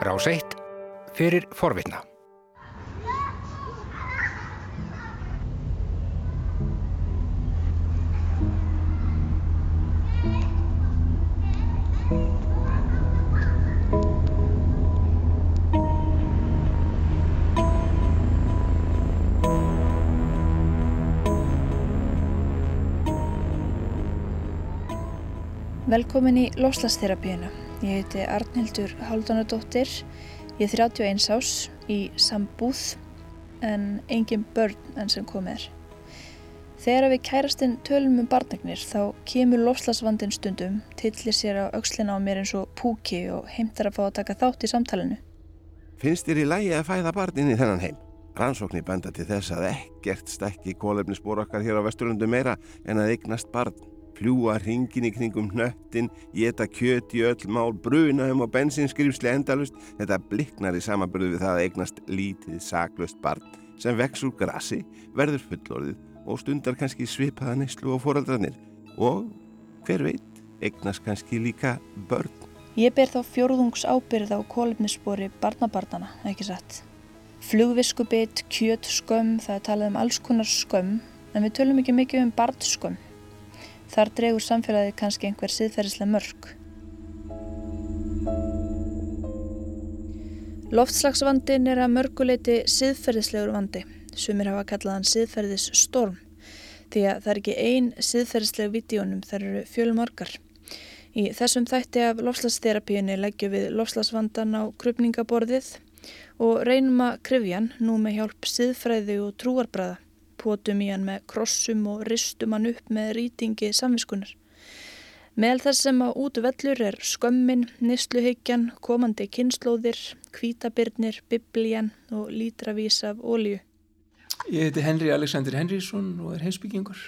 Rás 1 fyrir forvitna. Velkomin í Lofslagsterapíuna. Ég heiti Arnhildur Haldunadóttir. Ég er 31 ás í sambúð en engin börn enn sem komið er. Þegar við kærastinn tölum um barnagnir þá kemur lofslagsvandin stundum, tillir sér á aukslina á mér eins og púki og heimtar að fá að taka þátt í samtalenu. Finnst þér í lægi að fæða barnin í þennan heim? Rannsóknir benda til þess að ekkert stekki kólefnisbor okkar hér á Vesturlundu meira en að eignast barn fljúa hringin í kringum hnöttin, geta kjöt í öll mál, bruna um og bensinskrifsli endalust, þetta bliknar í samanbyrðu við það að eignast lítið saklust barn sem vex úr grassi, verður fullorðið og stundar kannski svipaða neyslu og foreldrarnir og hver veit, eignast kannski líka börn. Ég ber þá fjórðungs ábyrð á kólefnisspori barnabarnana, ekki satt. Flugviskubitt, kjöt, skömm, það er talað um alls konar skömm, en við tölum ekki mikið um barnskömm. Þar dregur samfélagi kannski einhver siðferðislega mörg. Loftslagsvandin er að mörguleiti siðferðislegur vandi, sumir hafa kallað hann siðferðisstorm, því að það er ekki ein siðferðisleg videónum, það eru fjölmarkar. Í þessum þætti af lofslagsterapíunni leggjum við lofslagsvandan á krupningaborðið og reynum að krifjan nú með hjálp siðfræði og trúarbræða potum í hann með krossum og ristum hann upp með rýtingi samviskunar. Meðal þess sem að út vellur er skömmin, nýsluhyggjan, komandi kynnslóðir, kvítabirnir, biblíjan og lítravís af ólíu. Ég heiti Henri Alexander Henriðsson og er heimsbyggingur.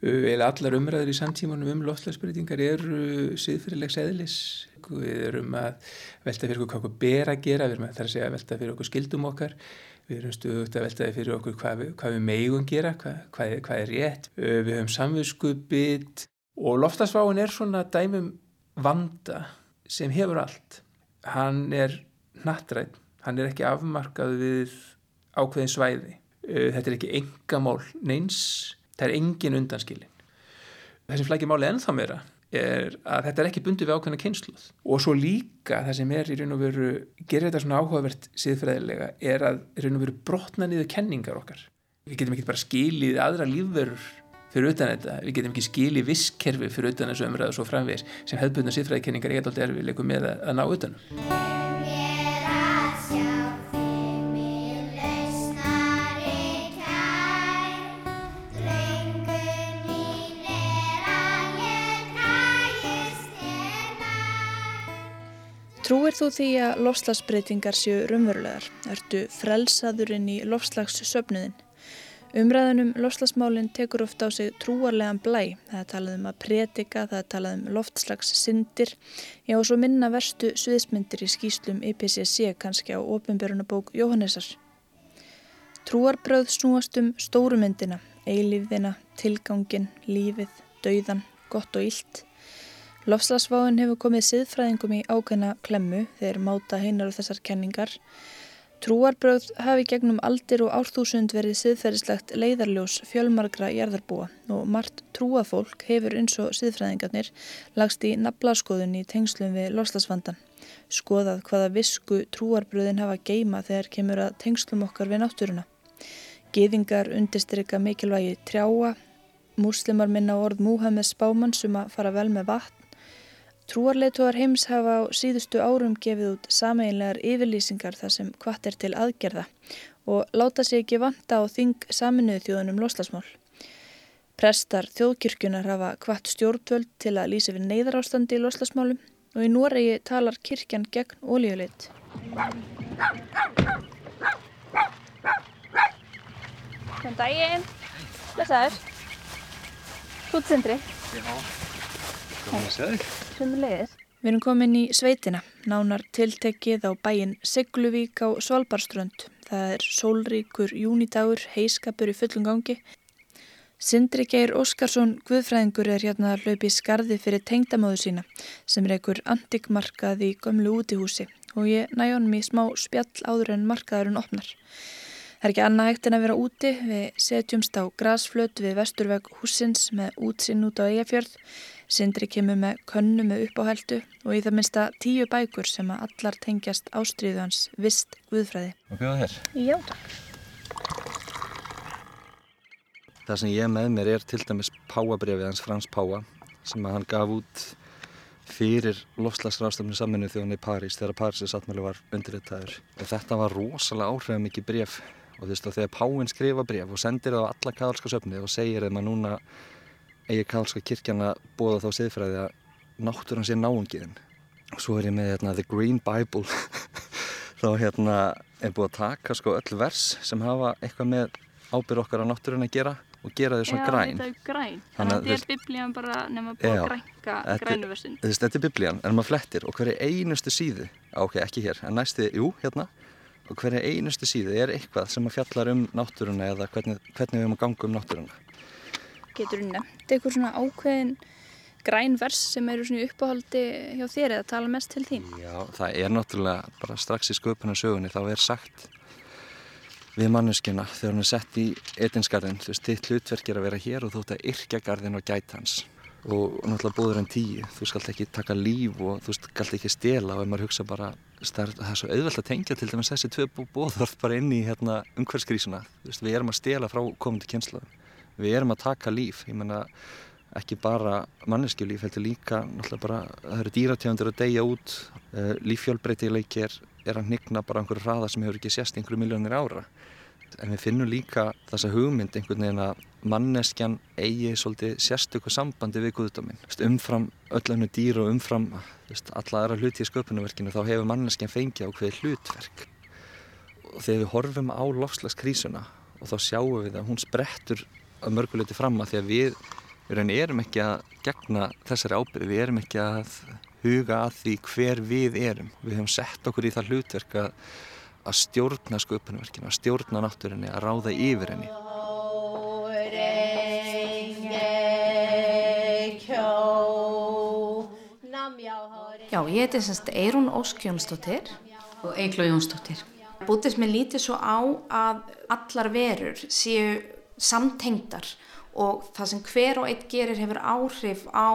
Eða allar umræður í samtímanum um loftlagsbreytingar eru siðfyrirlegs eðlis. Við erum að velta fyrir okkur hvað okkur ber að gera, við erum að að velta fyrir okkur skildum okkar við erum stuðugt að veltaði fyrir okkur hvað við, hvað við megum gera, hvað, hvað, er, hvað er rétt. Við höfum samvinskuppið og loftasváin er svona dæmum vanda sem hefur allt. Hann er nattrætt hann er ekki afmarkað við ákveðin svæði. Þetta er ekki engamál neins það er engin undanskilin. Þessi flækir máli ennþá meira er að þetta er ekki bundið við ákveðna kynsluð og svo líka það sem er í raun og veru gerir þetta svona áhugavert síðfræðilega er að í raun og veru brotna niður kenningar okkar. Við getum ekki bara skilið aðra lífverur fyrir utan þetta, við getum ekki skilið visskerfi fyrir utan þessu umræðu svo framvegis sem hefðbundna síðfræðikenningar er eitthvað erfiðleikum með að, að ná utanum Trúir þú því að lofslagsbreytingar séu rumverulegar? Ertu frelsaðurinn í lofslagssöfnuðin? Umræðunum lofslagsmálinn tekur ofta á sig trúarlegan blæ. Það er talað um að predika, það er talað um loftslagssyndir. Já og svo minna verstu sviðismyndir í skýslum IPCC kannski á ofinbjörnabók Jóhannesar. Trúarbröð snúast um stórumyndina, eilífðina, tilgangin, lífið, dauðan, gott og illt. Lofslagsváin hefur komið siðfræðingum í ákveðna klemmu þegar máta heinar á þessar kenningar. Trúarbröð hafi gegnum aldir og árþúsund verið siðferðislegt leiðarljós fjölmargra jarðarbúa og margt trúafólk hefur eins og siðfræðingarnir lagst í naflaskoðun í tengslum við lofslagsvandan. Skoðað hvaða visku trúarbröðin hafa geima þegar kemur að tengslum okkar við náttúruna. Geðingar undirstryka mikilvægi trjáa, múslimar minna orð Múhammed Spáman sem um að fara vel með vatn Trúarleituar heims hafa á síðustu árum gefið út sameinlegar yfirlýsingar þar sem hvart er til aðgerða og láta sig ekki vanta á þing saminuðu þjóðunum loslasmál. Prestar þjóðkirkjunar hafa hvart stjórnvöld til að lýsa við neyðarástandi í loslasmálum og í Noregi talar kirkjan gegn ólíuleitt. Hvern daginn, lesaður, hútsendri. Já, komið að segja þig. Sumulegis. Við erum komin í sveitina, nánar tiltekkið á bæin Sigluvík á Svalbarströnd. Það er sólríkur júnidagur, heiskapur í fullum gangi. Sindri Geir Óskarsson Guðfræðingur er hérna að hlaupi skarði fyrir tengdamóðu sína sem er einhver antikmarkað í gömlu útihúsi og ég næ honum í smá spjall áður en markaðurinn opnar. Það er ekki annað hægt en að vera úti, við setjumst á grasflöt við vesturveg húsins með útsinn út á eigafjörð, Sindri kemur með könnu með uppáhæltu og í það minsta tíu bækur sem að allar tengjast ástríðu hans vist guðfræði. Og bjóða þér? Já, takk. Það sem ég með mér er til dæmis Páabrefið hans Frans Páa sem að hann gaf út fyrir lofslagsrástafnum saminu þjóðan í París þegar Parísið sattmæli var undirriðtæður. Þetta var rosalega áhrifamikið bref og þú veist og þegar Páinn skrifa bref og sendir það á alla kaðalska söfni og segir þeim að núna eigi kálska kirkjan að bóða þá siðfræði að náttúrann sé náungiðin og svo er ég með hérna, The Green Bible þá hérna er búið að taka sko öll vers sem hafa eitthvað með ábyrð okkar á náttúrun að gera og gera þau svona græn. Já, er græn. Þannig að þetta er biblían bara nema búið að grænka grænuversin. Þetta er biblían, en maður flettir og hverja einustu síðu, ok, ekki hér, en næsti, jú, hérna, og hverja einustu síðu er eitthvað sem að fjallar um náttúruna eða hvernig, hvernig við erum að ganga um náttúruna. Getur þú nefnt eitthvað svona ákveðin græn vers sem eru svona uppáhaldi hjá þér eða tala mest til þín? Já, það er náttúrulega bara strax í sköpunarsögunni þá er sagt við manneskina þegar hann er sett í etinsgarðin, þú veist, þitt hlutverk er að vera hér og þú ætti að yrkja garðin og gæta hans. Og náttúrulega búður en tíu þú skalt ekki taka líf og þú skalt ekki stela og ef maður hugsa bara það er svo auðvelt að tengja til dæmis þessi tvei bóðorð bara inn í hérna, umhverfskrísuna við erum að stela frá komandi kynslaðum við erum að taka líf, ég menna ekki bara manneskjulíf, heldur líka náttúrulega bara, það eru dýratjóndir að deyja út, uh, líffjálbreytileiki er, er að nigna bara einhverju hraða sem hefur ekki sérst einhverju miljónir ára. En við finnum líka þessa hugmynd einhvern veginn að manneskjan eigi svolítið sérstöku sambandi við guðdóminn. Umfram öllu dýr og umfram alla aðra hluti í sköpunverkinu þá hefur manneskjan fengið á hverju hlutverk. Og þegar við horfum á lofslagskrísuna og þá sjáum við að hún sprettur að mörguleiti fram að því að við erum ekki að gegna þessari ábyrði, við erum ekki að huga að því hver við erum. Við hefum sett okkur í það hlutverk að, að stjórna sköpunverkinu, að stjórna náttúrinni, að ráða yfir henni. Já, ég heiti semst Eirún Ósk Jónsdóttir og Eiklo Jónsdóttir. Bútist mér lítið svo á að allar verur séu samtengdar og það sem hver og einn gerir hefur áhrif á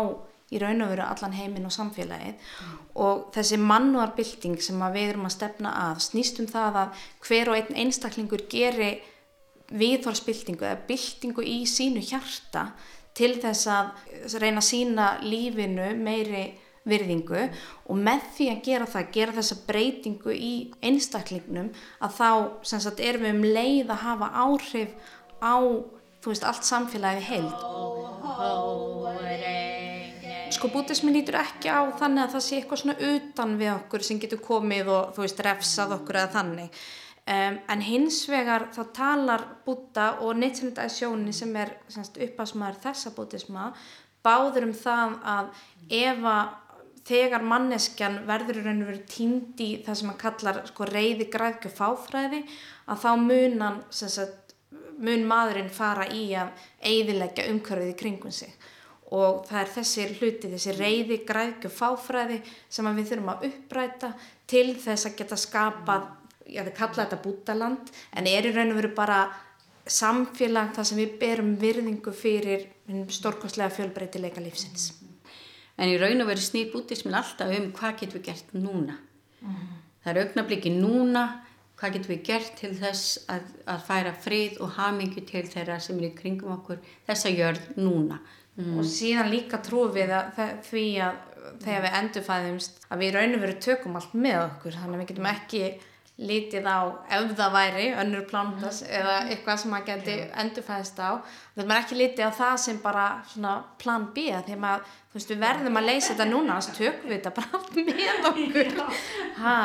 í raun og veru allan heiminn og samfélagið mm. og þessi mannúarbylting sem við erum að stefna að snýst um það að hver og einn einstaklingur gerir viðhorsbyltingu eða byltingu í sínu hjarta til þess að reyna að sína lífinu meiri virðingu og með því að gera það, gera þessa breytingu í einstaklingnum að þá sagt, erum við um leið að hafa áhrif á, þú veist, allt samfélagi heild. Sko bútismi lítur ekki á þannig að það sé eitthvað svona utan við okkur sem getur komið og, þú veist, refsað okkur eða þannig. Um, en hins vegar þá talar búta og neittsendaðisjóni sem er uppasmaður þessa bútisma báður um það að ef að þegar manneskjan verður raun og verið tínd í það sem að kallar sko, reyði græðkju fáfræði að þá munan sagt, mun maðurinn fara í að eiðilegja umhverfið í kringum sig og það er þessi hluti, þessi reyði, græðkju, fáfræði sem við þurfum að uppræta til þess að geta skapað, ég hefði kallað þetta bútaland, en er í raun og veru bara samfélag þar sem við berum virðingu fyrir stórkostlega fjölbreytileika lífsins. En í raun og veru snýr bútismin alltaf um hvað getum við gert núna. Mm. Það er augnabliki núna hvað getum við gert til þess að, að færa frið og hamingu til þeirra sem er í kringum okkur þessa jörð núna? Mm. og síðan líka trúum við að því að þegar við endurfæðumst að við raun og veru tökum allt með okkur. Þannig að við getum ekki lítið á ef það væri önnur plántas mm. eða eitthvað sem maður geti endurfæðist á. Þannig að maður ekki lítið á það sem bara svona plan B því að þú veist við verðum að leysa þetta núna þannig að tökum við þetta bara allt með okkur. Hæ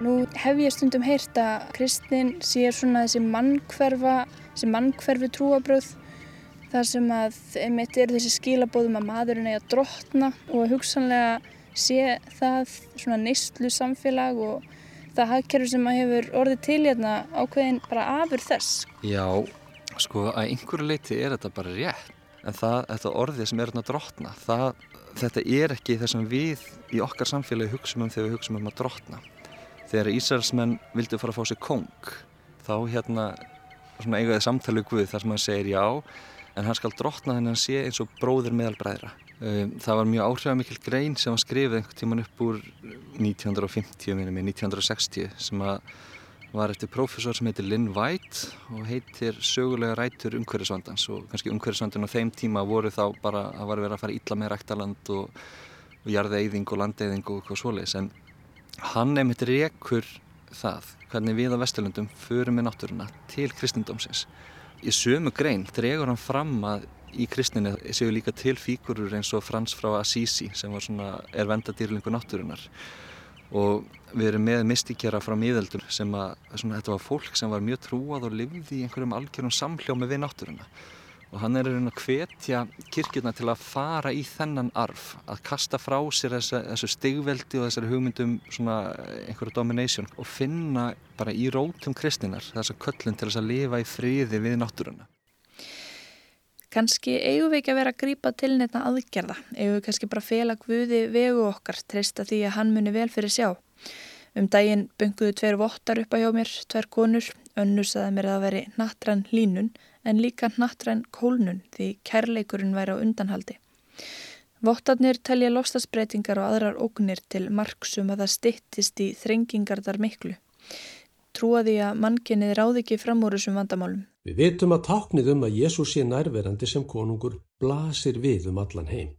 Nú hef ég stundum heyrt að Kristinn sér svona þessi mannkverfa, þessi mannkverfi trúabröð þar sem að einmitt er þessi skilabóðum að maðurinn að drotna og hugsanlega sé það svona neistlu samfélag og það hagkerfi sem að hefur orðið til hérna ákveðin bara afur þess. Já, Sko að einhverju leiti er þetta bara rétt en það, þetta orðið sem er hérna drotna það, þetta er ekki það sem við í okkar samfélagi hugsaum um þegar við hugsaum um að drotna þegar Ísraelsmenn vildi fara að fá sér kong þá hérna svona eigaði samtali Guð þar sem hann segir já en hann skal drotna hann sé eins og bróður meðal bræðra um, það var mjög áhrifamikil grein sem var skrifið einhvern tíman upp úr 1950 minnum í 1960 sem að var eftir prófessor sem heitir Lynn White og heitir sögulega rætur umhverfisvandans. Og kannski umhverfisvandun á þeim tíma voru þá bara að verið að fara ítla með ræktaland og, og jarðeiðing og landeiðing og eitthvað svoleiðis. En hann nefnir rekur það hvernig við á Vesturlundum förum með náttúruna til kristindómsins. Í sömu grein dregur hann fram að í kristinni séu líka til fíkurur eins og Frans frá Assisi sem svona, er vendadýrlingu náttúrunar og við erum með mystíkjara frá miðeldur sem að svona, þetta var fólk sem var mjög trúað og lifði í einhverjum algjörum samhljómi við náttúruna og hann er að hvetja kirkjurna til að fara í þennan arf að kasta frá sér þessu, þessu stigveldi og þessari hugmyndum einhverju domination og finna bara í rótum kristinar þessa köllun til þess að lifa í friði við náttúruna. Kanski eigum við ekki að vera að grípa til nefna aðgerða, eigum við kannski bara fela Guði vegu okkar, treysta því að hann muni vel fyrir sjá. Um daginn bunguðu tver vottar upp að hjá mér, tver konur, önnur saði mér að veri nattrann línun en líka nattrann kólnun því kærleikurinn væri á undanhaldi. Vottarnir telja lofstafsbreytingar og aðrar ógnir til marksum að það stittist í þrengingarðar miklu trúa því að mannkinnið ráði ekki fram úr þessum vandamálum. Við vitum að táknið um að Jésús sé nærverandi sem konungur blasir við um allan heim.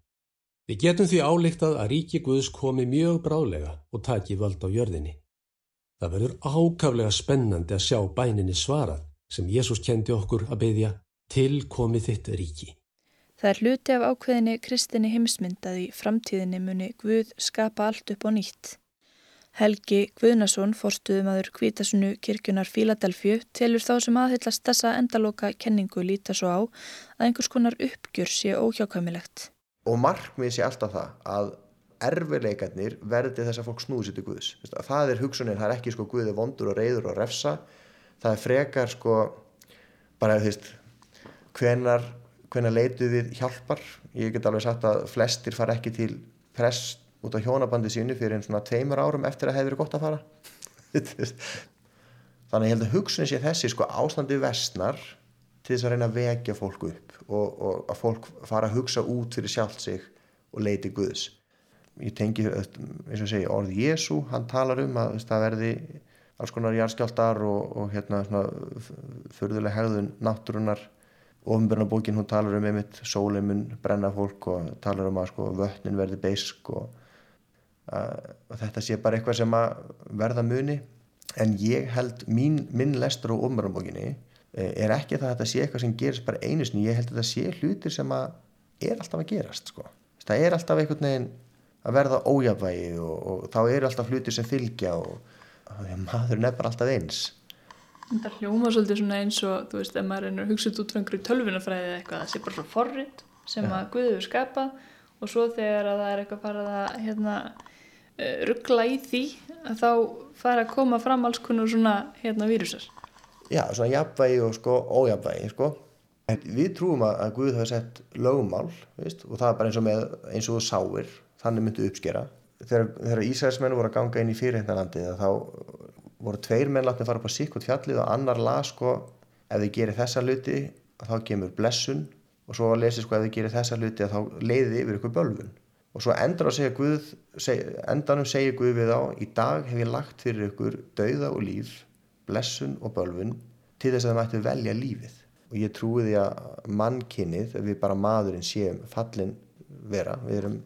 Við getum því álíktað að ríki Guðs komi mjög brálega og taki vald á jörðinni. Það verður ákaflega spennandi að sjá bæninni svarað sem Jésús kendi okkur að beðja til komið þitt ríki. Það er hluti af ákveðinni kristinni heimsmynd að í framtíðinni muni Guð skapa allt upp á nýtt. Helgi Guðnason, forstuðumadur Kvítasunu kirkjunar Fíladelfju, telur þá sem aðhyllast þessa endaloka kenningu líta svo á að einhvers konar uppgjör sé óhjákvæmilegt. Og markmið sé alltaf það að erfileikarnir verði þess að fólk snúði sér til Guðs. Það er hugsunin, það er ekki sko Guði vondur og reyður og refsa, það er frekar sko bara þú veist hvenar, hvenar leitu við hjálpar. Ég get alveg sagt að flestir far ekki til prest út á hjónabandi sínu fyrir einn svona tveimur árum eftir að hefði verið gott að fara þannig ég held að hugsun sé þessi sko ástandi vestnar til þess að reyna að vekja fólk upp og, og að fólk fara að hugsa út fyrir sjálft sig og leiti Guðs ég tengi eins og segja orð Jésu, hann talar um að það verði alls konar járskjáltar og, og hérna svona förðuleg hegðun náttúrunar ofinbjörnabókin hún talar um einmitt sóleimun brenna fólk og talar um að sko vötnin verði beisk og að þetta sé bara eitthvað sem að verða muni. En ég held mín, minn lestur á ofnbjörnbókinni eh, er ekki það að þetta sé eitthvað sem gerist bara einu sinni, ég held að þetta sé hlutir sem að er alltaf að gerast sko. það er alltaf einhvern veginn að verða ójafvægi og, og þá eru alltaf hlutir sem fylgja og, og maður nefnir alltaf eins. Það hljóma svolítið svona eins og þú veist, ef maður er hugsað út frá einhverju tölvinafræði eitthvað, það sé bara svona forrið sem ja. að Guður skapað og svo þegar að það er eitthvað farað að hérna Eh, ruggla í því að þá fara að koma fram alls konar svona hérna vírusar. Já, svona jafnvægi og sko ójafnvægi sko. En við trúum að, að Guð hafa sett lögumál veist, og það er bara eins og með eins og sáir, þannig myndi uppskera þegar, þegar Ísæðismenn voru að ganga inn í fyrirhengnalandið þá voru tveir menn látið að fara upp á sík og tjallið og annar las sko ef þið gerir þessa hluti þá kemur blessun. Og svo að lesi sko ef þið gerir þessa hluti þá leiði yfir ykkur bölfun og svo endur að segja Guð seg, endanum segja Guð við á í dag hef ég lagt fyrir ykkur dauða og líf blessun og bölfun til þess að það mættu velja lífið. Og ég trúi því að mannkinnið við bara maðurinn séum fallin vera, við erum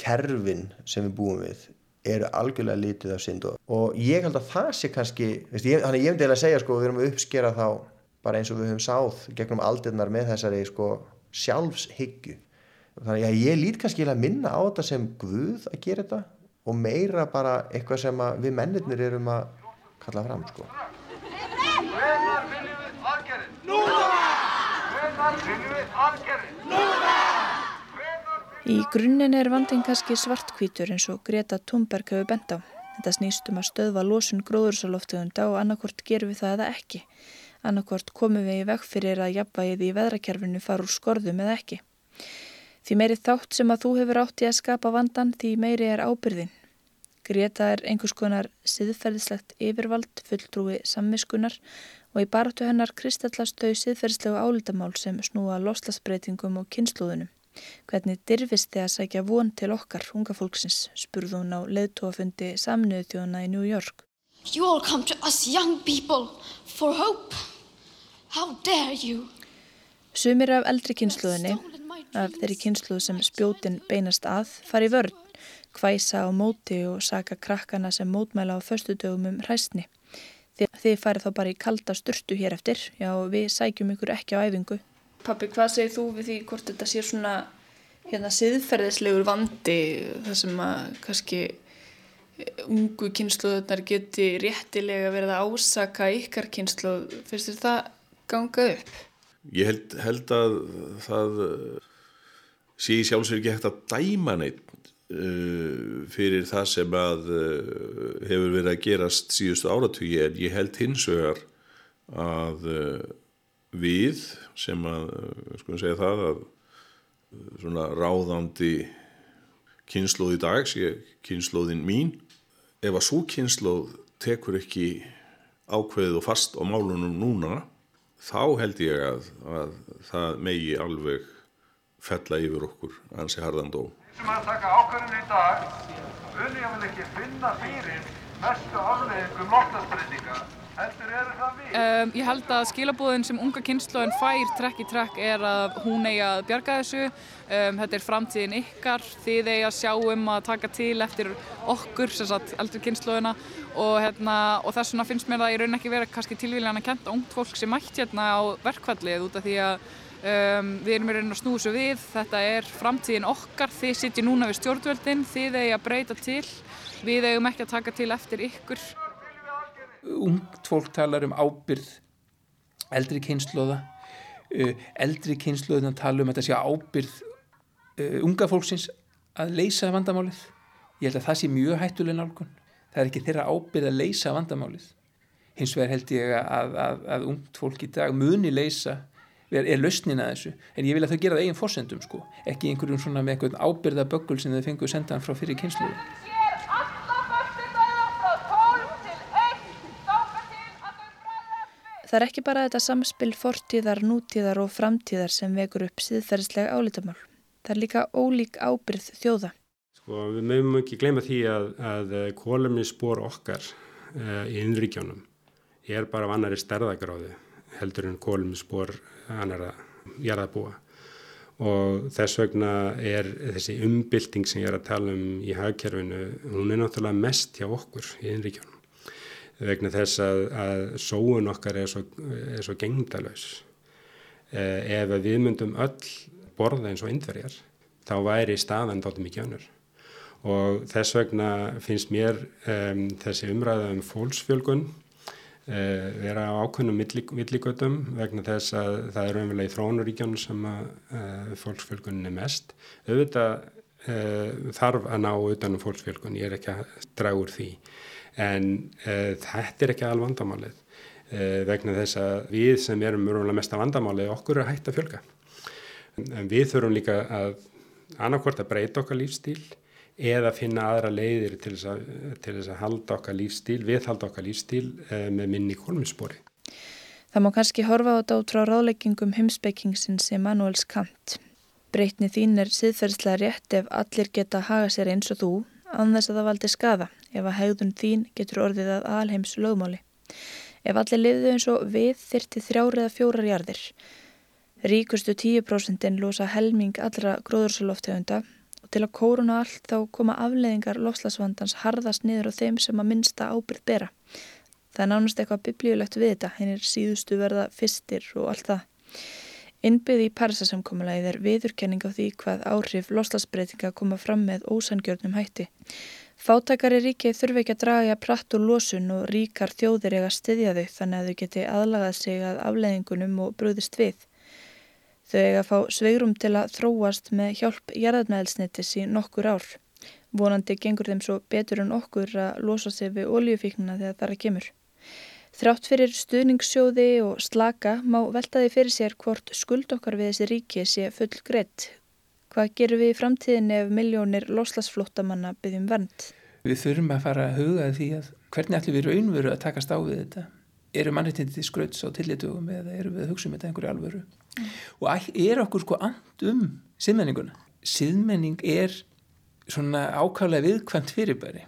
kerfin sem við búum við eru algjörlega lítið af synd og ég held að það sé kannski veist, ég, þannig ég myndi að segja sko við erum að uppskera þá bara eins og við höfum sáð gegnum aldirnar með þessari sko sjálfshyggju þannig að ég lít kannski að minna á þetta sem Guð að gera þetta og meira bara eitthvað sem við mennirnir erum að kalla fram sko. Hvenar viljum við aðgerðin? Núna! Hvenar viljum við aðgerðin? Núna! Í grunninn er vandin kannski svartkvítur eins og Greta Thunberg hefur bent á. Þetta snýst um að stöðva losun gróðursaloftegunda og annarkort gerum við það eða ekki. annarkort komum við í veg fyrir að jafnvægið í veðrakerfinu fara úr skorðum eða ekki. Því meiri þátt sem að þú hefur átti að skapa vandan, því meiri er ábyrðin. Greta er einhvers konar siðferðislegt yfirvald, fulltrúi sammiskunar og í baratu hennar kristallast þau siðferðslegu álitamál sem snúa loslasbreytingum og kynnslúðunum. Hvernig dirfist þið að sækja von til okkar, unga fólksins, spurðu hún á leðtóafundi samniðu þjóðana í New York. You all come to us young people for hope. How dare you? Sumir af eldri kynsluðinni, af þeirri kynsluð sem spjótin beinast að, fari vörn, hvæsa á móti og saka krakkana sem mótmæla á förstu dögum um hræstni. Þið farið þá bara í kalda sturtu hér eftir, já við sækjum ykkur ekki á æfingu. Pappi, hvað segir þú við því hvort þetta sé svona hérna siðferðislegur vandi þar sem að kannski eh, ungu kynsluðunar geti réttilega verið að ásaka ykkar kynsluð, finnst þér það ganga upp? Ég held, held að það sé í sjálfsvegar ekki hægt að dæma neitt Uh, fyrir það sem að uh, hefur verið að gerast síðustu áratugi en ég held hins vegar að uh, við sem að sko segja það að svona ráðandi kynnslóð í dag sé kynnslóðin mín. Ef að svo kynnslóð tekur ekki ákveðið og fast á málunum núna þá held ég að, að það megi alveg fella yfir okkur ansi harðandó sem að taka ákvörðinu í dag muni ég vel ekki finna fyrir mestu afleðingum loftlagsbreytinga Um, ég held að skilabúðin sem unga kynnslóðin fær trekk í trekk er að hún eigi að bjarga þessu. Um, þetta er framtíðin ykkar. Þið eigi að sjá um að taka til eftir okkur, sem sagt, eldur kynnslóðina og, hérna, og þess vegna finnst mér það í raun ekki vera kannski tilvíðilega að kenta ungt fólk sem mætt hérna á verkvallið út af því að Um, við erum í rauninu að snúi svo við, þetta er framtíðin okkar, þið sittir núna við stjórnvöldin, þið eigi að breyta til, við eigum ekki að taka til eftir ykkur. Ungt fólk talar um ábyrð, eldri kynnslóða, uh, eldri kynnslóðin að tala um að þetta sé ábyrð uh, unga fólksins að leysa vandamálið. Ég held að það sé mjög hættuleg nálgun, það er ekki þeirra ábyrð að leysa vandamálið. Hins vegar held ég að, að, að ungt fólk í dag muni leysa er, lausnin að þessu. En ég vil að þau gera það eigin fórsendum sko. Ekki einhverjum svona með einhvern ábyrðaböggul sem þau fenguð sendan frá fyrir kynslu Það er ekki bara þetta samspil fortíðar, nútíðar og framtíðar sem vekur upp síðferðslega álítamál. Það er líka ólík ábyrð þjóða. Sko við mögum ekki gleyma því að, að kólumni spór okkar uh, í innríkjónum er bara vannari stærðagráði heldur en kólumni spór annara jarðabúa og þess vegna er þessi umbylting sem ég er að tala um í hagkerfinu, hún er náttúrulega mest hjá okkur í innríkjónum vegna þess að, að sóun okkar er svo, er svo gengdalös eh, ef við myndum öll borða eins og indverjar þá væri staðan dátum ekki önnur og þess vegna finnst mér um, þessi umræða um fólksfjölgun Eh, vera á ákveðnum villigötum vegna þess að það er umvel í þrónuríkjónu sem að uh, fólksfjölgunin er mest. Auðvitað uh, þarf að ná utanum fólksfjölgun, ég er ekki að draga úr því. En uh, þetta er ekki alveg vandamálið vegna þess að við sem erum mjög mest að vandamálið okkur er hægt að fjölga. En við þurfum líka að annarkvort að breyta okkar lífstíl eða finna aðra leiðir til þess að, til þess að halda okkar lífstíl, viðhalda okkar lífstíl eh, með minni kolminspori. Það má kannski horfa á þetta út frá ráðleggingum heimsbyggingsins Emanuels Kant. Breytni þín er siðferðslega rétt ef allir geta að haga sér eins og þú, anþess að það valdi skada, ef að hegðun þín getur orðið að alheims lögmáli. Ef allir lifðu eins og við þyrti þrjár eða fjórar jarðir. Ríkustu 10% losa helming allra gróðursaloftegunda til að kóruna allt þá koma afleðingar lofslagsvandans harðast niður á þeim sem að minnsta ábyrð bera. Það er nánast eitthvað biblíulegt við þetta, henn er síðustu verða fyrstir og allt það. Innbyði í Parisasamkomulegið er viðurkenning á því hvað áhrif lofslagsbreytinga koma fram með ósangjörnum hætti. Fáttakari ríkið þurfi ekki að draga pratt úr losun og ríkar þjóðir eiga stiðja þau þannig að þau geti aðlagað sig að afleðingunum og brúðist við. Þau eiga að fá sveigrum til að þróast með hjálp jarðarnæðilsnittis í nokkur ár. Vonandi gengur þeim svo betur en okkur að losa sig við oljufíknuna þegar það er að kemur. Þrátt fyrir stuðningssjóði og slaka má veltaði fyrir sér hvort skuld okkar við þessi ríki sé full greitt. Hvað gerum við í framtíðin ef miljónir loslasflóttamanna byggjum vernd? Við þurfum að fara að huga því að hvernig ætlum við raunveru að takast á við þetta? Eru mannreitindi skrauts á tillitugum eða eru við að hugsa um þetta einhverju alvöru? Mm. Og er okkur sko and um siðmenninguna? Siðmenning er svona ákvæmlega viðkvæmt fyrirbæri.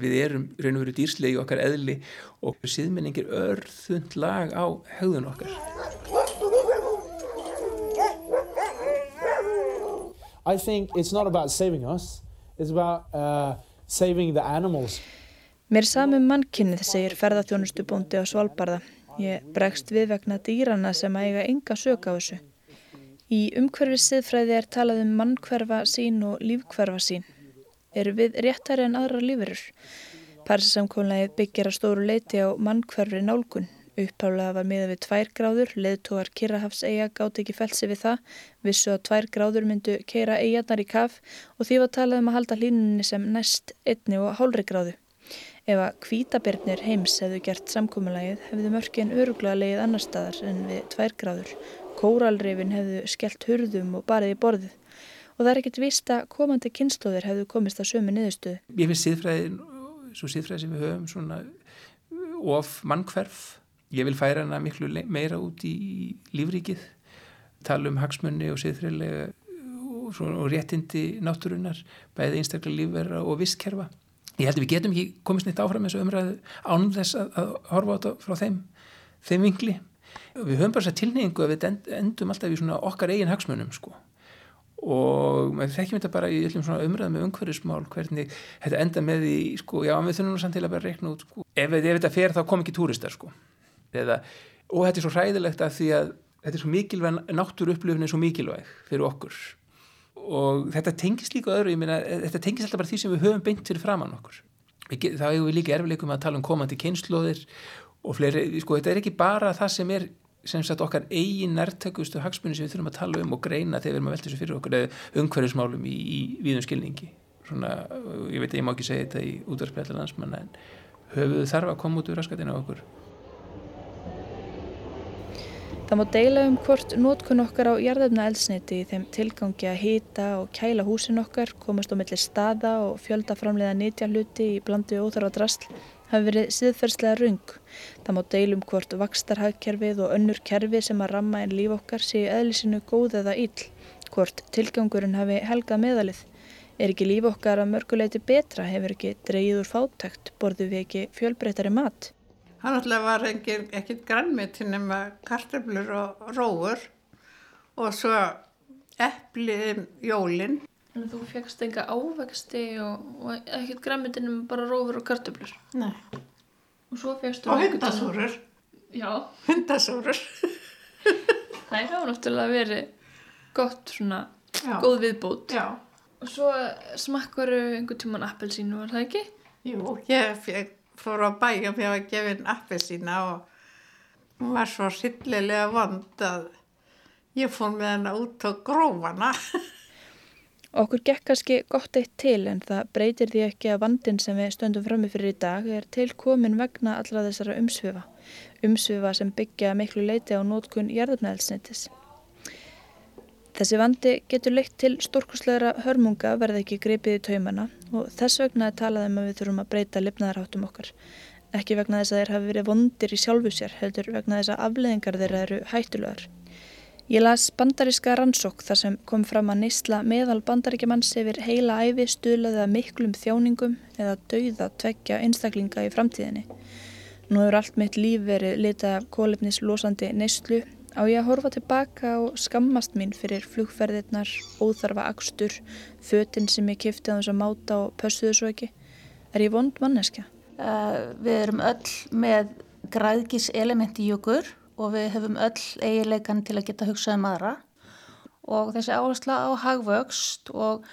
Við erum raun og veru dýrslegi okkar eðli og siðmenning er örðund lag á hegðun okkar. I think it's not about saving us, it's about uh, saving the animals. Mér samum mannkynnið, segir ferðarþjónustu bóndi á Svalbardha. Ég bregst við vegna dýrana sem eiga enga sök á þessu. Í umhverfið siðfræði er talað um mannkverfa sín og lífkverfa sín. Eru við réttari en aðra lífurur? Parsisamkónlegið byggjar að stóru leiti á mannkverfri nálgun. Upphálega var miða við tvær gráður, leðtógar Kirrahafs eiga gátt ekki felsi við það, vissu að tvær gráður myndu keira eigarnar í kaf og því var talað um að halda hlínunni sem næst einni og hálfri gráðu. Ef að kvítabirnir heims hefðu gert samkómalagið hefðu mörgin öruglega leið annar staðar en við tvær gráður. Kóralrifin hefðu skellt hurðum og barið í borðið og það er ekkert vist að komandi kynnslóðir hefðu komist að sömu niðurstuðu. Ég finnst síðfræðin, svo síðfræði sem við höfum svona of mannkverf Ég vil færa hana miklu meira út í lífríkið, tala um hagsmunni og siðfriðlega og, og réttindi náttúrunar, bæði einstaklega lífverða og visskerfa. Ég held að við getum ekki komist neitt áfram þessu umræðu ánum þess að, að horfa á þetta frá þeim, þeim vingli. Við höfum bara þess að tilneyingu að við endum alltaf í okkar eigin hagsmunum sko og við þekkjum þetta bara í umræðum með umhverjusmál hvernig þetta enda með því sko, já við þurfum nú samt til að bara reikna út sko. ef, ef þetta fer þá kom ekki túristar sko eða, og þetta er svo hræðilegt að því að þetta er svo mikilvæg náttúru upplifin er svo mikilvæg fyrir okkur. Og þetta tengist líka öðru, ég meina þetta tengist alltaf bara því sem við höfum beint fyrir framann okkur. Þá hefur við líka erfileikum að tala um komandi kynnslóðir og fleiri, sko þetta er ekki bara það sem er sem sagt okkar eigin nærtökustu hagsmunni sem við þurfum að tala um og greina þegar við erum að velta þessu fyrir okkur eða umhverjusmálum í, í víðum skilningi. Svona, ég veit að ég má ekki segja þetta í útvarspjallar landsmanna en höfuðu þarf að koma út úr raskatina okkur Það má deila um hvort nótkun okkar á jarðefna elsniti í þeim tilgangi að hýta og kæla húsin okkar, komast á milli staða og fjölda framleiða nýtja hluti í blandi óþarfa drasl hafi verið siðferðslega rung. Það má deila um hvort vakstarhagkerfið og önnur kerfi sem að ramma einn líf okkar sé eðlisinu góð eða íll, hvort tilgangurinn hafi helgað meðalið. Er ekki líf okkar að mörguleiti betra, hefur ekki dreyður fátækt, borðu við ekki fjölbreytari mat? Það náttúrulega var ekkert grannmeti nema karteflur og róur og svo eppli jólinn. Þannig að þú fegst enga ávexti og, og ekkert grannmeti nema bara róur og karteflur? Nei. Og svo fegst þú... Og hundasúrur. Já. Hundasúrur. Það hefur náttúrulega verið gott svona, Já. góð viðbót. Já. Og svo smakkaru einhvern tíman appelsínu, var það ekki? Jú, ég feg fór á bæjum fyrir að gefa henn appi sína og hún var svo sillilega vond að ég fór með henn út og grófana. Okkur gekk kannski gott eitt til en það breytir því ekki að vandin sem við stöndum frammi fyrir í dag er til komin vegna allra þessara umsvifa. Umsvifa sem byggja miklu leiti á nótkun jarðumnæðilsnettis. Þessi vandi getur leitt til stórkurslegra hörmunga verða ekki gripið í taumana og þess vegna er talað um að við þurfum að breyta lifnaðarháttum okkar. Ekki vegna þess að þeir hafi verið vondir í sjálfu sér, heldur vegna þess að afleðingar þeirra eru hættulegar. Ég las bandaríska rannsók þar sem kom fram að neysla meðal bandaríkjamanns yfir heila æfi stuðlaði að miklum þjáningum eða dauða tvekja einstaklinga í framtíðinni. Nú hefur allt mitt líf verið litað kólefnislosandi neyslu Á ég að horfa tilbaka og skammast mín fyrir flugferðirnar, óþarfa akstur, fötinn sem ég kifti á þess að máta og pössuðu svo ekki? Er ég vond manneskja? Uh, við erum öll með græðgis elementi í okkur og við hefum öll eiginleikan til að geta hugsað um aðra og þessi áhersla á hagvöxt og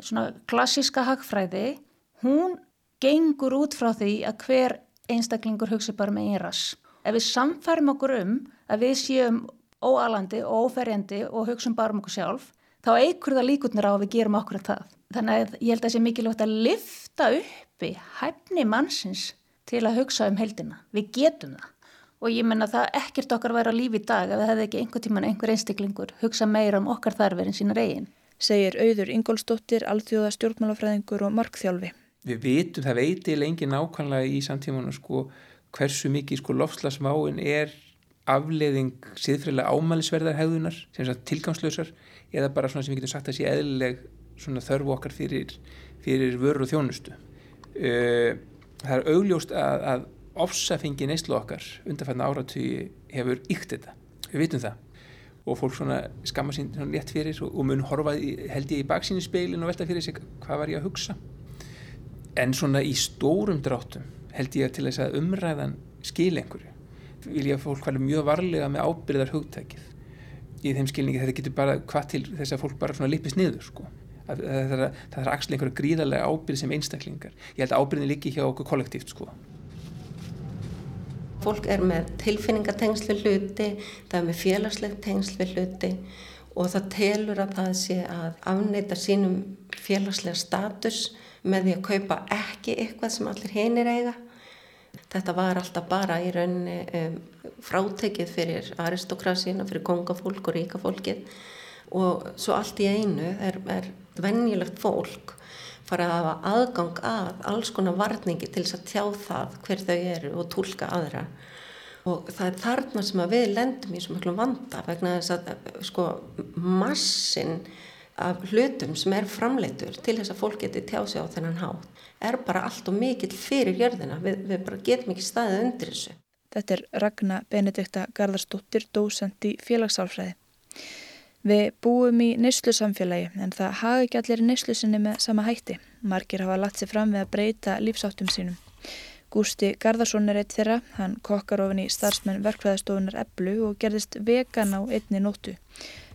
svona klassíska hagfræði, hún gengur út frá því að hver einstaklingur hugsi bara með einras. Ef við samfærum okkur um að við séum óalandi og óferjandi og hugsun bara um okkur sjálf, þá eigur það líkutnir á að við gerum okkur það. Þannig að ég held að það sé mikilvægt að lifta uppi hæfni mannsins til að hugsa um heldina. Við getum það og ég menna það ekkert okkar væri á lífi í dag ef það hefði ekki einhver tíman einhver einstaklingur hugsa meira um okkar þarfir en sínar eigin. Segir auður Ingólsdóttir, alþjóða stjórnmálafræðingur og markþjálfi. Við vitum, það veit ég lengi nákvæmlega í samtímanu sko hversu mikið sko lofslagsmáin er afleðing siðfriðlega ámælisverðar hegðunar sem er tilgangslösar eða bara svona sem við getum sagt að sé eðlileg svona þörfu okkar fyrir, fyrir vörur og þjónustu. Það er augljóst að, að ofsafengi neyslu okkar undanfæðna áratugi hefur ykt þetta, við vitum það. Og fólk svona skamma sín létt fyrir og mun horfa held ég í baksínu speilin og velta fyrir sig hvað var ég að hugsa. En svona í stórum dráttum held ég til þess að umræðan skil einhverju. Vil ég að fólk hvaði mjög varlega með ábyrðar hugtækið í þeim skilningi þetta getur bara hvað til þess að fólk bara svona lipist niður sko. Að, að, að, það axlega einhverju gríðarlega ábyrð sem einstaklingar. Ég held að ábyrðin líki hjá okkur kollektíft sko. Fólk er með tilfinningatengslu hluti, það er með félagslegt tengslu hluti og það telur að það sé að afneita sínum félagslega status með því að kaupa ekki eitthvað sem allir hinir eiga. Þetta var alltaf bara í rauninni um, frátekið fyrir aristokrasina, fyrir kongafólk og ríkafólkið og svo allt í einu er, er venjulegt fólk fara að hafa aðgang að alls konar varningi til þess að tjá það hver þau eru og tólka aðra. Og það er þarna sem að við lendum í svo miklu vanda vegna þess að sko massin af hlutum sem er framleitur til þess að fólk geti tjá sig á þennan hátt er bara allt og mikill fyrir jörðina, við, við bara getum ekki staðið undir þessu. Þetta er Ragnar Benedikta Garðarsdóttir, dósend í félagsálfræði. Við búum í neyslu samfélagi en það hafa ekki allir neyslu sinni með sama hætti. Margir hafa lagt sér fram við að breyta lífsáttum sínum. Gústi Garðarsson er eitt þeirra, hann kokkar ofin í starfsmenn verkfræðistofunar Eblu og gerðist vegan á einni nóttu.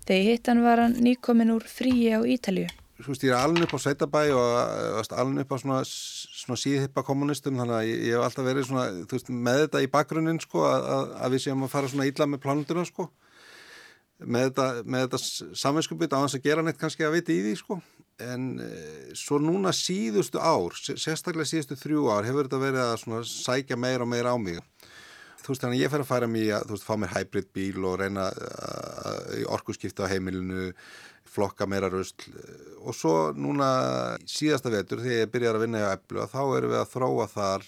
Þegar hittan var hann nýkomin úr fríi á Ítalju. Veist, ég er alveg upp á Sveitabæ og alveg upp á svona, svona síðhippa kommunistum þannig að ég, hef alltaf verið svona, veist, með þetta í bakgrunnin sko, að, að við séum að fara svona íla með plánunduna sko. Með þetta, þetta samvinskupið á hans að gera neitt kannski að viti í því sko. En e, svo núna síðustu ár sérstaklega síðustu þrjú ár hefur þetta verið að sækja meira og meira á mig. Þú veist þannig að ég fer að færa mér að þú veist fá mér hybrid bíl og reyna í orkuskipta á heimilinu flokka meira röst og svo núna síðasta vetur þegar ég byrjar að vinna í Eblu þá erum við að þróa þar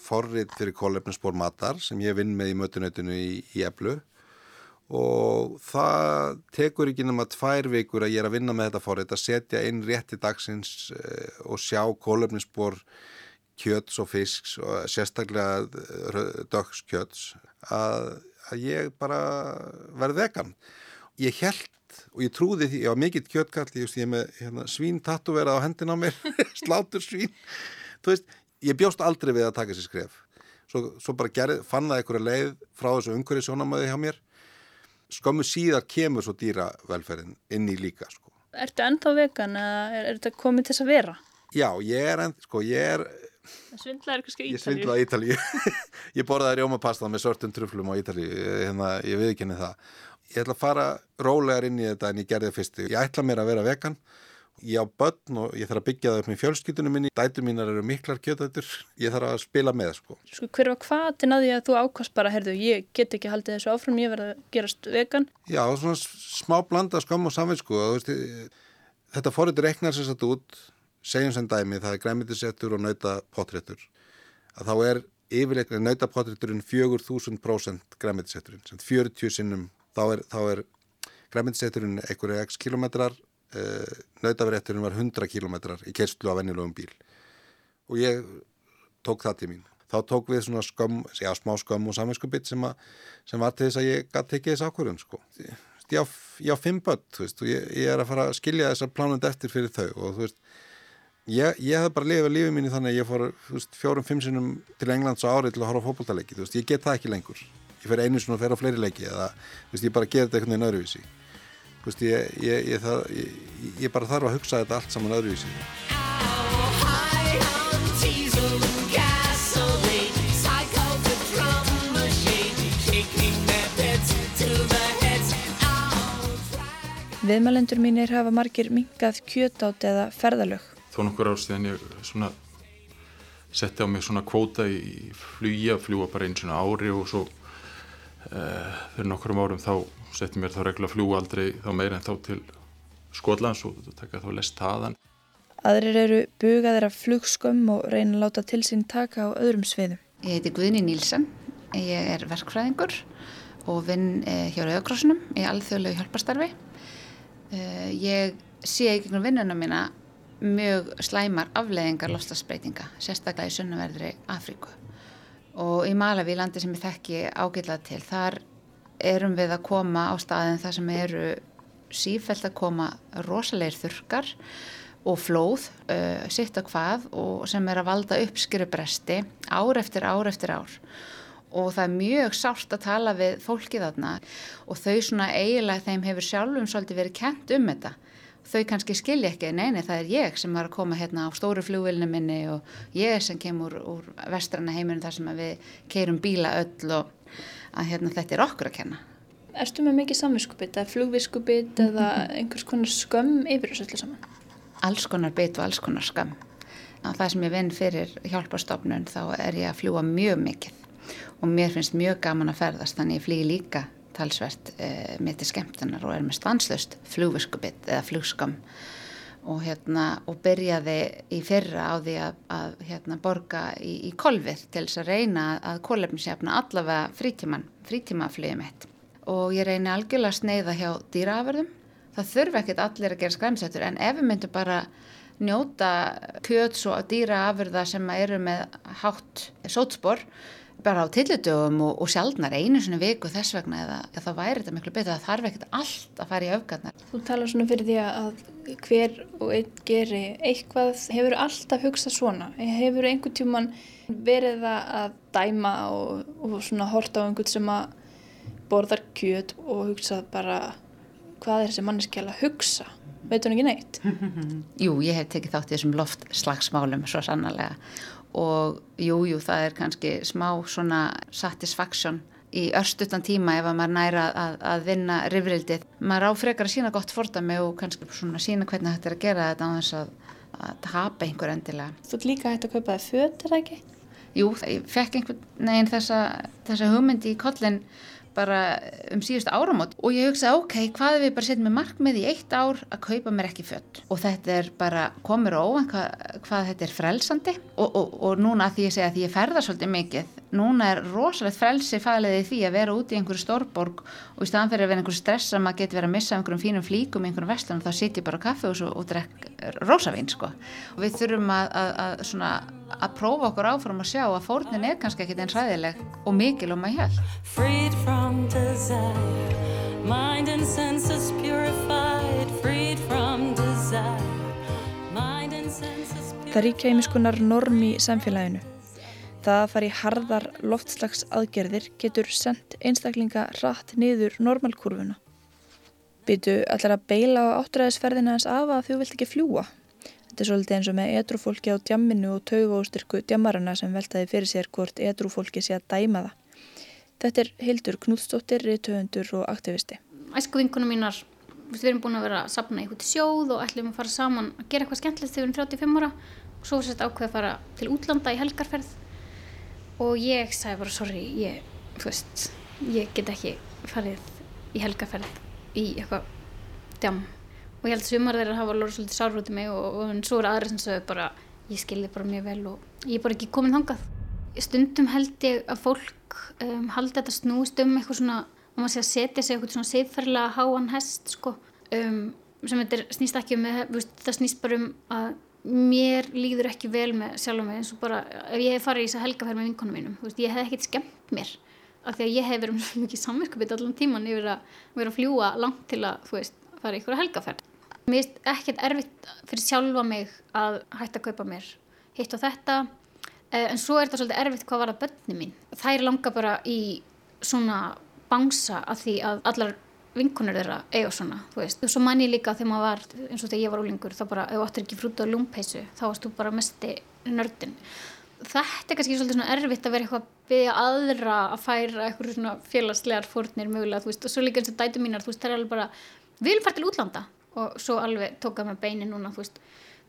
forrið fyrir kólefninsbór matar sem ég vinn með í mötunöytinu í, í Eblu og það tekur ekki nema tvær vikur að ég er að vinna með þetta fórið að setja inn rétti dagsins eh, og sjá kólöfnisbor kjöts og fisks og sérstaklega eh, dögskjöts að, að ég bara verði vegan. Ég held og ég trúði því, ég var mikill kjötkall ég er með hérna, svín tattuverað á hendin á mér slátur svín þú veist, ég bjóst aldrei við að taka sér skref svo, svo bara gerð, fann það einhverja leið frá þessu umhverju sjónamöði hjá mér skömmu síðar kemur svo dýravelferðin inn í líka sko. Ertu ennþá vegan eða er, er þetta komið til þess að vera? Já, ég er ennþá, sko, ég er Svindlaður kannski Ítalíu? Ég svindlaði Ítalíu Ég borðaði rjómapasta með sortum truflum á Ítalíu hérna, ég viðkynni það Ég ætla að fara rólegar inn í þetta en ég gerði það fyrst. Ég ætla mér að vera vegan. Ég á börn og ég þarf að byggja það upp með fjölskyldunum minni, dætu mínar eru miklar kjötættur, ég þarf að spila með sko. Sko hver var hvaðin að því að þú ákast bara, herðu, ég get ekki haldið þessu áfram, ég verði að gerast vegan? Já, svona smá blanda skam og samvinsku, þetta fóriður reknar sér satt út, segjum sem dæmi, það er græmitisettur og nautapotréttur, að þá er yfirleitt nautapotrétturinn 4000% græmitisetturinn, sem 40 sinnum, þá er, er græmitisetturinn einhverja x kilometrar uh, eh, nautaverétturinn var 100 km í kerstlu á vennilegum bíl. Og ég tók það til mín. Þá tók við svona skömm, já smá skömm og saminskupið sem, sem var til þess að ég gæti tekið þess ákvörðun sko. Ég á, ég á fimm börn, þú veist, og ég, ég er að fara að skilja þessar plánund eftir fyrir þau og þú veist, ég, ég hef bara lifið lífið mínu þannig að ég fór, þú veist, fjórum, fimm sinum til Englands á árið til að horfa fókbaltaleiki, þú veist, ég get það ekki lengur ég fer einu svona og fer á fleiri leiki eða, þú veist, ég bara get þetta einhvern veginn öðruvísi. Veist, ég, ég, ég, þarf, ég bara þarf að hugsa þetta allt saman öðruvísi. Viðmælendur mínir hafa margir mingað kjötátt eða ferðalög. Þó nokkur ár síðan ég svona setti á mig svona kvóta í flugi að fljúa bara eins og ári og svo fyrir nokkrum árum þá setti mér þá regla að fljúa aldrei þá meira en þá til Skotlands og taka þá lest taðan. Aðrir eru bugaðir af flugskömm og reyna að láta til sín taka á öðrum sviðum. Ég heiti Guðni Nílsen, ég er verkfræðingur og vinn eh, hjá Rauðakrossunum í alþjóðlegu hjálparstarfi. Eh, ég sé í gegnum vinnuna mína mjög slæmar afleðingar lofslagsbreytinga, sérstaklega í sunnaverðri Afríku. Og í Malawi, landi sem ég þekki ágætlað til, þar erum við að koma á staðin þar sem eru sífælt að koma rosalegir þurkar og flóð, uh, sitt og hvað og sem er að valda uppskjörubresti ár eftir ár eftir ár. Og það er mjög sárt að tala við fólkið þarna og þau svona eiginlega þeim hefur sjálfum svolítið verið kent um þetta þau kannski skilja ekki, neini það er ég sem var að koma hérna á stóru flugvilinu minni og ég sem kemur úr, úr vestrana heiminu þar sem við keirum bíla öll og að hérna þetta er okkur að kenna Erstu með mikið samviskupið, eða flugviskupið eða einhvers konar skömm yfir þessu öllu saman? Alls konar bit og alls konar skömm. Á það sem ég vinn fyrir hjálpastofnun þá er ég að fljúa mjög mikið og mér finnst mjög gaman að ferðast þannig ég flýi líka talsvert e, með til skemmtunar og er með stanslust flugviskupið eða flugskömm og, hérna, og byrjaði í fyrra á því að, að hérna, borga í, í kolvið til þess að reyna að kólefnisjafna allavega frítíman, frítímaflögum eitt og ég reyni algjörlega að sneiða hjá dýraaförðum. Það þurfi ekkert allir að gera skræmsettur en ef við myndum bara njóta kjöts og dýraaförða sem eru með hátt sótspor bara á tillitugum og, og sjálfnar einu svona viku þess vegna eða, eða það væri þetta miklu betur það þarf ekkert allt að fara í öfgarnar. Þú talar svona fyrir því að hver og einn geri eitthvað. Hefur alltaf hugsað svona? Hefur einhvern tíman verið að dæma og, og svona horta á einhvern sem að borðar kjöt og hugsað bara hvað er þessi manneskjala að hugsa? Veit hún ekki neitt? Jú, ég hef tekið þátt í þessum loftslagsmálum svo sannarlega og jú, jú, það er kannski smá svona satisfaction í örstutan tíma ef að maður næra að, að vinna rifrildið. Maður áfrekar að sína gott fordami og kannski svona sína hvernig þetta er að gera þetta á þess að, að tapa einhver endilega. Þú líka hægt að kaupa það ekki? Jú, ég fekk einhvern veginn þessa, þessa hugmyndi í kollin bara um síðustu áramót og ég hugsaði ok, hvað er við bara setjum með markmið í eitt ár að kaupa mér ekki fött og þetta er bara, komur óvan hvað, hvað þetta er frelsandi. Og, og, og núna því ég segja að ég ferða svolítið mikið núna er rosalegt frelsi fæliði því að vera út í einhverju stórborg og í staðan fyrir að vera einhverju stress að maður geti verið að missa einhverjum fínum flíkum í einhverjum vestlunum þá sitjum bara á kaffe og, og drekk rosavín sko. Og við þurfum að, að, að, svona, að prófa okkur áfram að sjá að fórnin er kannski ekkit einn ræðileg og mikil og maður hjálp Freed from desire Mind and senses purified. Freed from desire Mind and senses purified Það ríkja ímiskunar norm í samfélaginu Það að fara í harðar loftslags aðgerðir getur sendt einstaklinga rætt niður normalkurvuna. Byttu allar að beila á áttræðisferðina hans af að þú vilt ekki fljúa. Þetta er svolítið eins og með edrúfólki á djamminu og taugóstyrku djammarana sem veltaði fyrir sér hvort edrúfólki sé að dæma það. Þetta er Hildur Knútsdóttir, riðtöfundur og aktivisti. Æsku vinkunum mínar, við erum búin að vera að sapna í húti sjóð og ætlum að fara saman að gera eitthvað skemmtilegt þegar við erum 35 ára og svo og ég sagði bara sorry, ég, veist, ég get ekki farið í helgaferð í eitthvað djam og ég held sumar þeirra hafa lóra svolítið sárfrútið mig og, og, og svo er aðra sem sagði bara ég skilði bara mjög vel og ég er bara ekki komin þangað. Stundum held ég að fólk um, haldi þetta snúist um eitthvað svona, og maður sé að setja sig eitthvað svona seifferðilega háan hest sko, um, sem þetta snýst ekki um, það snýst bara um að mér líður ekki vel með sjálf og mig eins og bara ef ég hef farið í þess að helgaferð með vinkonum mínum veist, ég hef ekkert skemmt mér af því að ég hef verið mjög mikið samverkabit allan tíman yfir að vera að fljúa langt til að veist, fara í ykkur helgaferð. Mér finnst ekkert erfitt fyrir sjálfa mig að hætta að kaupa mér hitt og þetta eh, en svo er þetta svolítið erfitt hvað var að bönni mín. Það er langa bara í svona bangsa af því að allar vinkunur þeirra eiga svona, þú veist. Og svo man ég líka þegar maður var, eins og þegar ég var úlingur, þá bara, ef þú áttir ekki frúta á lúmpeisu, þá varst þú bara mesti nördin. Þetta er kannski svolítið svona erfitt að vera eitthvað að byggja aðra að færa eitthvað svona félagslegar fórnir mögulega, þú veist, og svo líka eins og dætu mínar, þú veist, það er alveg bara, viljum fara til útlanda. Og svo alveg tókað með beini núna, þú veist,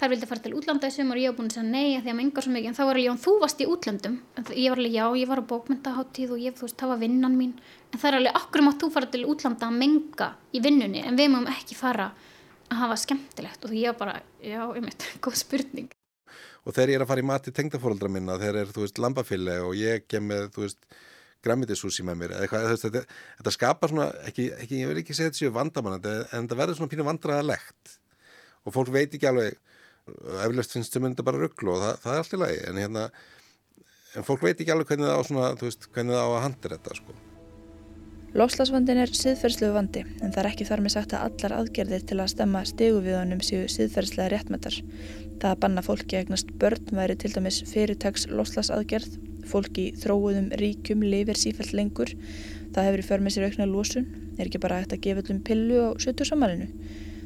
þær vildi fara til útlanda í sumar og ég var búin að segja nei að því að menga svo mikið. En þá var alveg, þú varst í útlandum ég var alveg, já, ég var á bókmyndaháttíð og ég, þú veist, það var vinnan mín en það er alveg, okkur mátt þú fara til útlanda að menga í vinnunni? En við máum ekki fara að hafa skemmtilegt. Og ég var bara, já, ég veit, góð spurning. Og þegar ég er að fara í mati tengdafóraldra minna þegar er, þú veist, lambafili og ég kem með, þú veist, græmitishúsi með mér eitthvað, veist, þetta, þetta skapar svona ekki, ekki, ég vil ekki segja þetta séu vandamann en þetta verður svona pínu vandraðalegt og fólk veit ekki alveg eflust finnst þau mynda bara rugglu og það, það er allt í lagi, en hérna en fólk veit ekki alveg hvernig það á svona, þú veist, hvernig það á að handa þetta, sko Lofslagsvandin er siðferðslegu vandi en það er ekki þar með sagt að allar aðgerðir til að stemma stegu við honum séu siðferðslega réttmættar. Það að banna fólki egnast börn væri til dæmis fyrirtags lofslagsaðgerð, fólki þróuðum ríkum lifir sífælt lengur, það hefur í för með sér aukna lósun, er ekki bara hægt að gefa öllum pillu á 70 samaninu.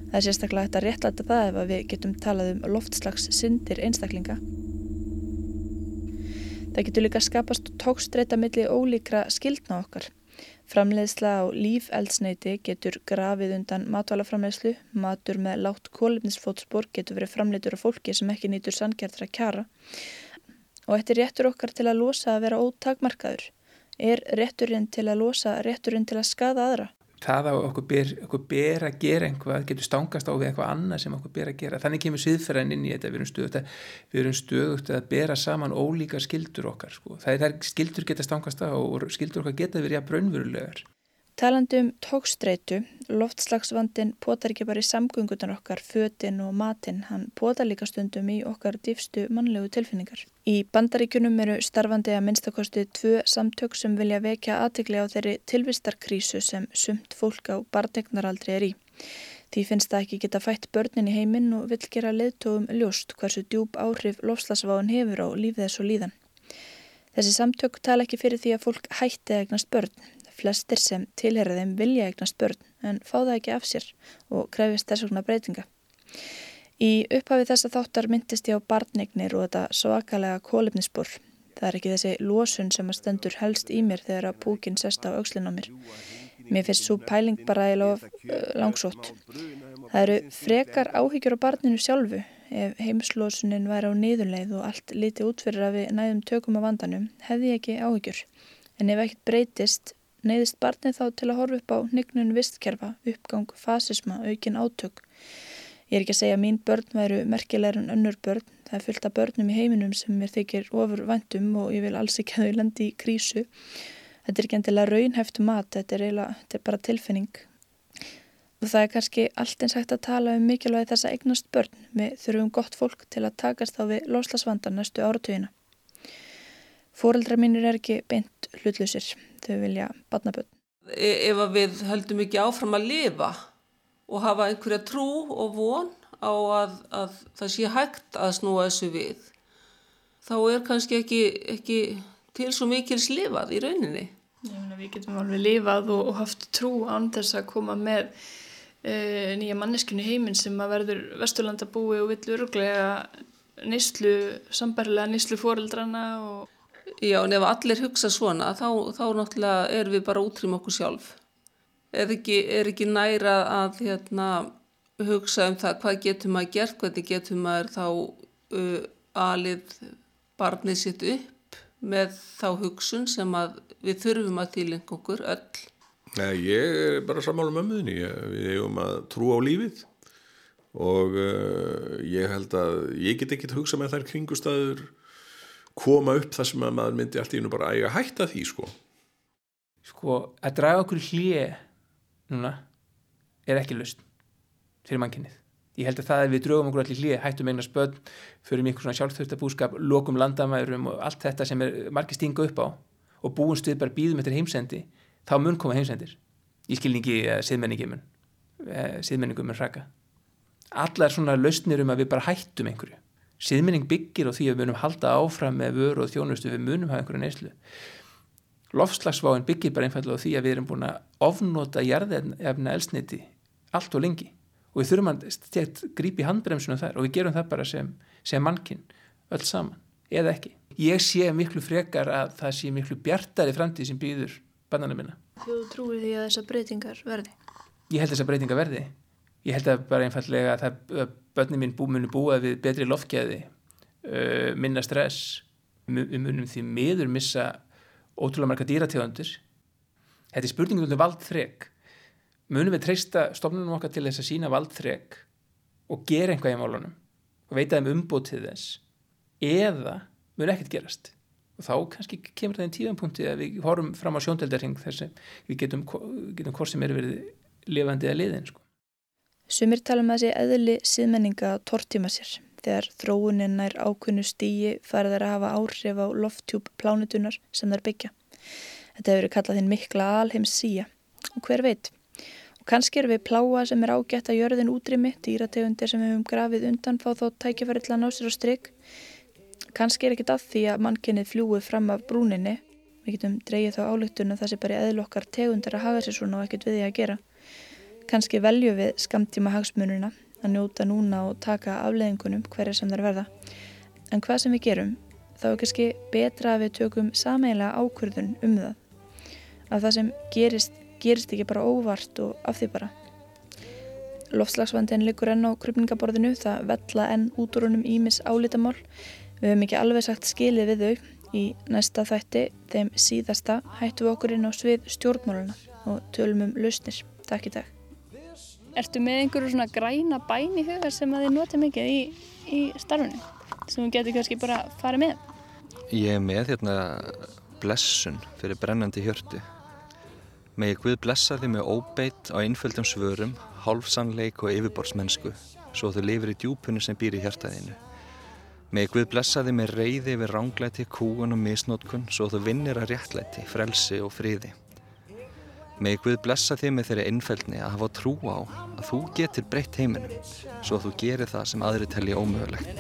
Það er sérstaklega hægt að réttlæta það ef við getum talað um loftslags syndir einstaklinga. Það getur líka skapast tókstreita milli ólíkra skildna okkar. Framleiðsla á lífeldsneiti getur grafið undan matvælaframleiðslu, matur með látt kólefnisfótspor getur verið framleitur af fólki sem ekki nýtur sannkjartra kjara og þetta er réttur okkar til að losa að vera ótakmarkaður. Er rétturinn til að losa rétturinn til að skada aðra? Það að okkur ber, okkur ber að gera einhvað getur stangast á við eitthvað annað sem okkur ber að gera. Þannig kemur siðferðan inn í þetta. Við erum stöðugt að, erum stöðugt að bera saman ólíka skildur okkar sko. það er þær skildur geta stangast á og skildur okkar geta verið að braunverulegar Talandi um tókstreitu, loftslagsvandin potar ekki bara í samgöngutan okkar, fötin og matin, hann potar líka stundum í okkar dýfstu mannlegu tilfinningar. Í bandaríkunum eru starfandi að minnstakosti tvö samtök sem vilja vekja aðtikli á þeirri tilvistarkrísu sem sumt fólk á barnegnaraldri er í. Því finnst það ekki geta fætt börnin í heiminn og vil gera leðtogum ljóst hversu djúb áhrif loftslagsváin hefur á lífið þess og líðan. Þessi samtök tala ekki fyrir því að fólk hætti egnast börn. Flestir sem tilherra þeim vilja eignast börn en fá það ekki af sér og krefist þess vegna breytinga. Í upphafi þessa þáttar myndist ég á barnignir og þetta svakalega kólefnisbor. Það er ekki þessi losun sem að stendur helst í mér þegar að púkin sest á aukslinn á mér. Mér finnst svo pæling bara í lof uh, langsótt. Það eru frekar áhyggjur á barninu sjálfu ef heimslosunin væri á niðurleið og allt liti út fyrir að við næðum tökum á vandanum hefði ég ekki áhyggjur. En ef ekkert breytist neyðist barnið þá til að horfa upp á hnygnun vistkerfa, uppgang, fasisma, aukin átök. Ég er ekki að segja að mín börn væru merkilegur en önnur börn. Það er fullt af börnum í heiminum sem mér þykir ofur vandum og ég vil alls ekki að þau lendi í krísu. Þetta er ekki endilega raunheftu mat, þetta er, eiginlega, þetta er bara tilfinning. Og það er kannski allt eins hægt að tala um mikilvægi þess að eignast börn. Við þurfum gott fólk til að takast á við loslasvandan næstu áratugina. Fóreldrar mínir er ekki beint hlutlusir þau vilja batnaböld. E, ef við höldum ekki áfram að lifa og hafa einhverja trú og von á að, að það sé hægt að snúa þessu við, þá er kannski ekki, ekki til svo mikils lifað í rauninni. Mena, við getum alveg lifað og, og haft trú án þess að koma með e, nýja manneskinu heiminn sem að verður vesturlandabúi og vill öruglega nýslu, sambarilega nýslu fóreldrana og Já, en ef allir hugsa svona, þá, þá náttúrulega er við bara útrým okkur sjálf. Er ekki, er ekki næra að hérna, hugsa um það hvað getur maður gert, hvernig getur maður þá uh, alið barnið sitt upp með þá hugsun sem við þurfum að þýlenga okkur öll. Nei, ég er bara sammála með möðunni. Við hefum að trú á lífið og uh, ég held að ég get ekki að hugsa með þær kringustæður koma upp þar sem að maður myndi allt í hennu bara æga hætta því sko. Sko að draga okkur hlið núna er ekki lust fyrir mannkynnið ég held að það er við draugum okkur allir hlið hættum einhverja spöld fyrir miklu svona sjálfþjóðstabúskap lokum landamærum og allt þetta sem er margir stinga upp á og búum stuð bara býðum eftir heimsendi þá mun koma heimsendir. Í skilningi uh, siðmenningi mun uh, siðmenningum mun raka allar svona lausnir um að við bara hættum einhverju Síðminning byggir og því að við munum halda áfram með vöru og þjónustu við munum hafa einhverju neyslu. Lofslagsváin byggir bara einfallega á því að við erum búin að ofnota jarðefna elsniti allt og lengi og við þurfum að stjætt grípi handbremsunum þar og við gerum það bara sem, sem mannkinn öll saman, eða ekki. Ég sé miklu frekar að það sé miklu bjartari framtíð sem býður bannana minna. Þú trúir því að þessar breytingar verði? Ég held þessar breytingar verði ég held að bara einfallega að það börnum mín bú, muni búa við betri lofgæði uh, minna stress við munum því miður missa ótrúlega marga dýrategundir. Þetta er spurningum um valdþreg munum við treysta stofnunum okkar til þess að sína valdþreg og gera einhvað í málunum og veita þeim umbótið þess? Eða mun ekkert gerast? Og þá kannski kemur það einn tíðanpunkti að við horfum fram á sjóndeldarhing þess að við getum, getum hvort sem er verið lifandi eða liðin sko. Sumir tala um að þessi eðli síðmenninga tortíma sér þegar þróunin nær ákunnu stíi farið að hafa áhrif á lofttjúp plánutunar sem þær byggja. Þetta hefur verið kallað þinn mikla alheims síja og hver veit. Og kannski er við pláa sem er ágætt að jörðin útrými, dýrategundir sem hefum grafið undan fá þó tækifæri til að ná sér á stryk Kanski er ekkit að því að mannkynnið fljúið fram af brúninni. Við getum dreyið þá álugtun að það sé bara eðlokkar tegundar að hafa sér svona og ekkit við því að gera. Kanski velju við skamtíma hagsmununa að njóta núna og taka afleðingunum hverja sem þær verða. En hvað sem við gerum, þá er kannski betra að við tökum sameiginlega ákvörðun um það. Að það sem gerist, gerist ekki bara óvart og af því bara. Lofslagsvandin likur enn á krupningaborðinu, það vella enn út úr honum ímis álítamál Við höfum ekki alveg sagt skilið við þau í næsta þætti þeim síðasta hættu við okkur inn á svið stjórnmáluna og tölum um lausnir. Takk í dag. Ertu með einhverju svona græna bæn í huga sem að þið noti mikið í, í starfunni sem þú getur kannski bara farið með? Ég er með hérna blessun fyrir brennandi hjörtu. Megið Guð blessa þið með óbeitt á einföldum svörum, hálfsannleik og yfirborðsmennsku svo þú lifir í djúpunni sem býr í hjartaðinu. Með Guð blessaði með reyði við ránglæti, kúun og misnótkun svo þú vinnir að réttlæti, frelsi og fríði. Með Guð blessaði með þeirri einfældni að hafa trú á að þú getur breytt heiminum svo þú gerir það sem aðri telli ómögulegt.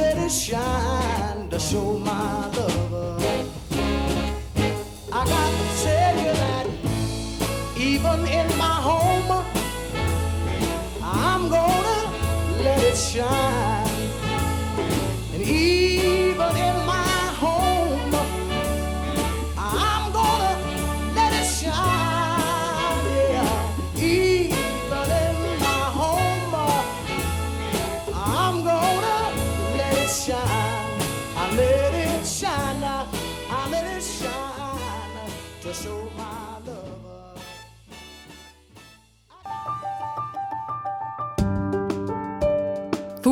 Let it shine to show my love. Even in my home, I'm gonna let it shine.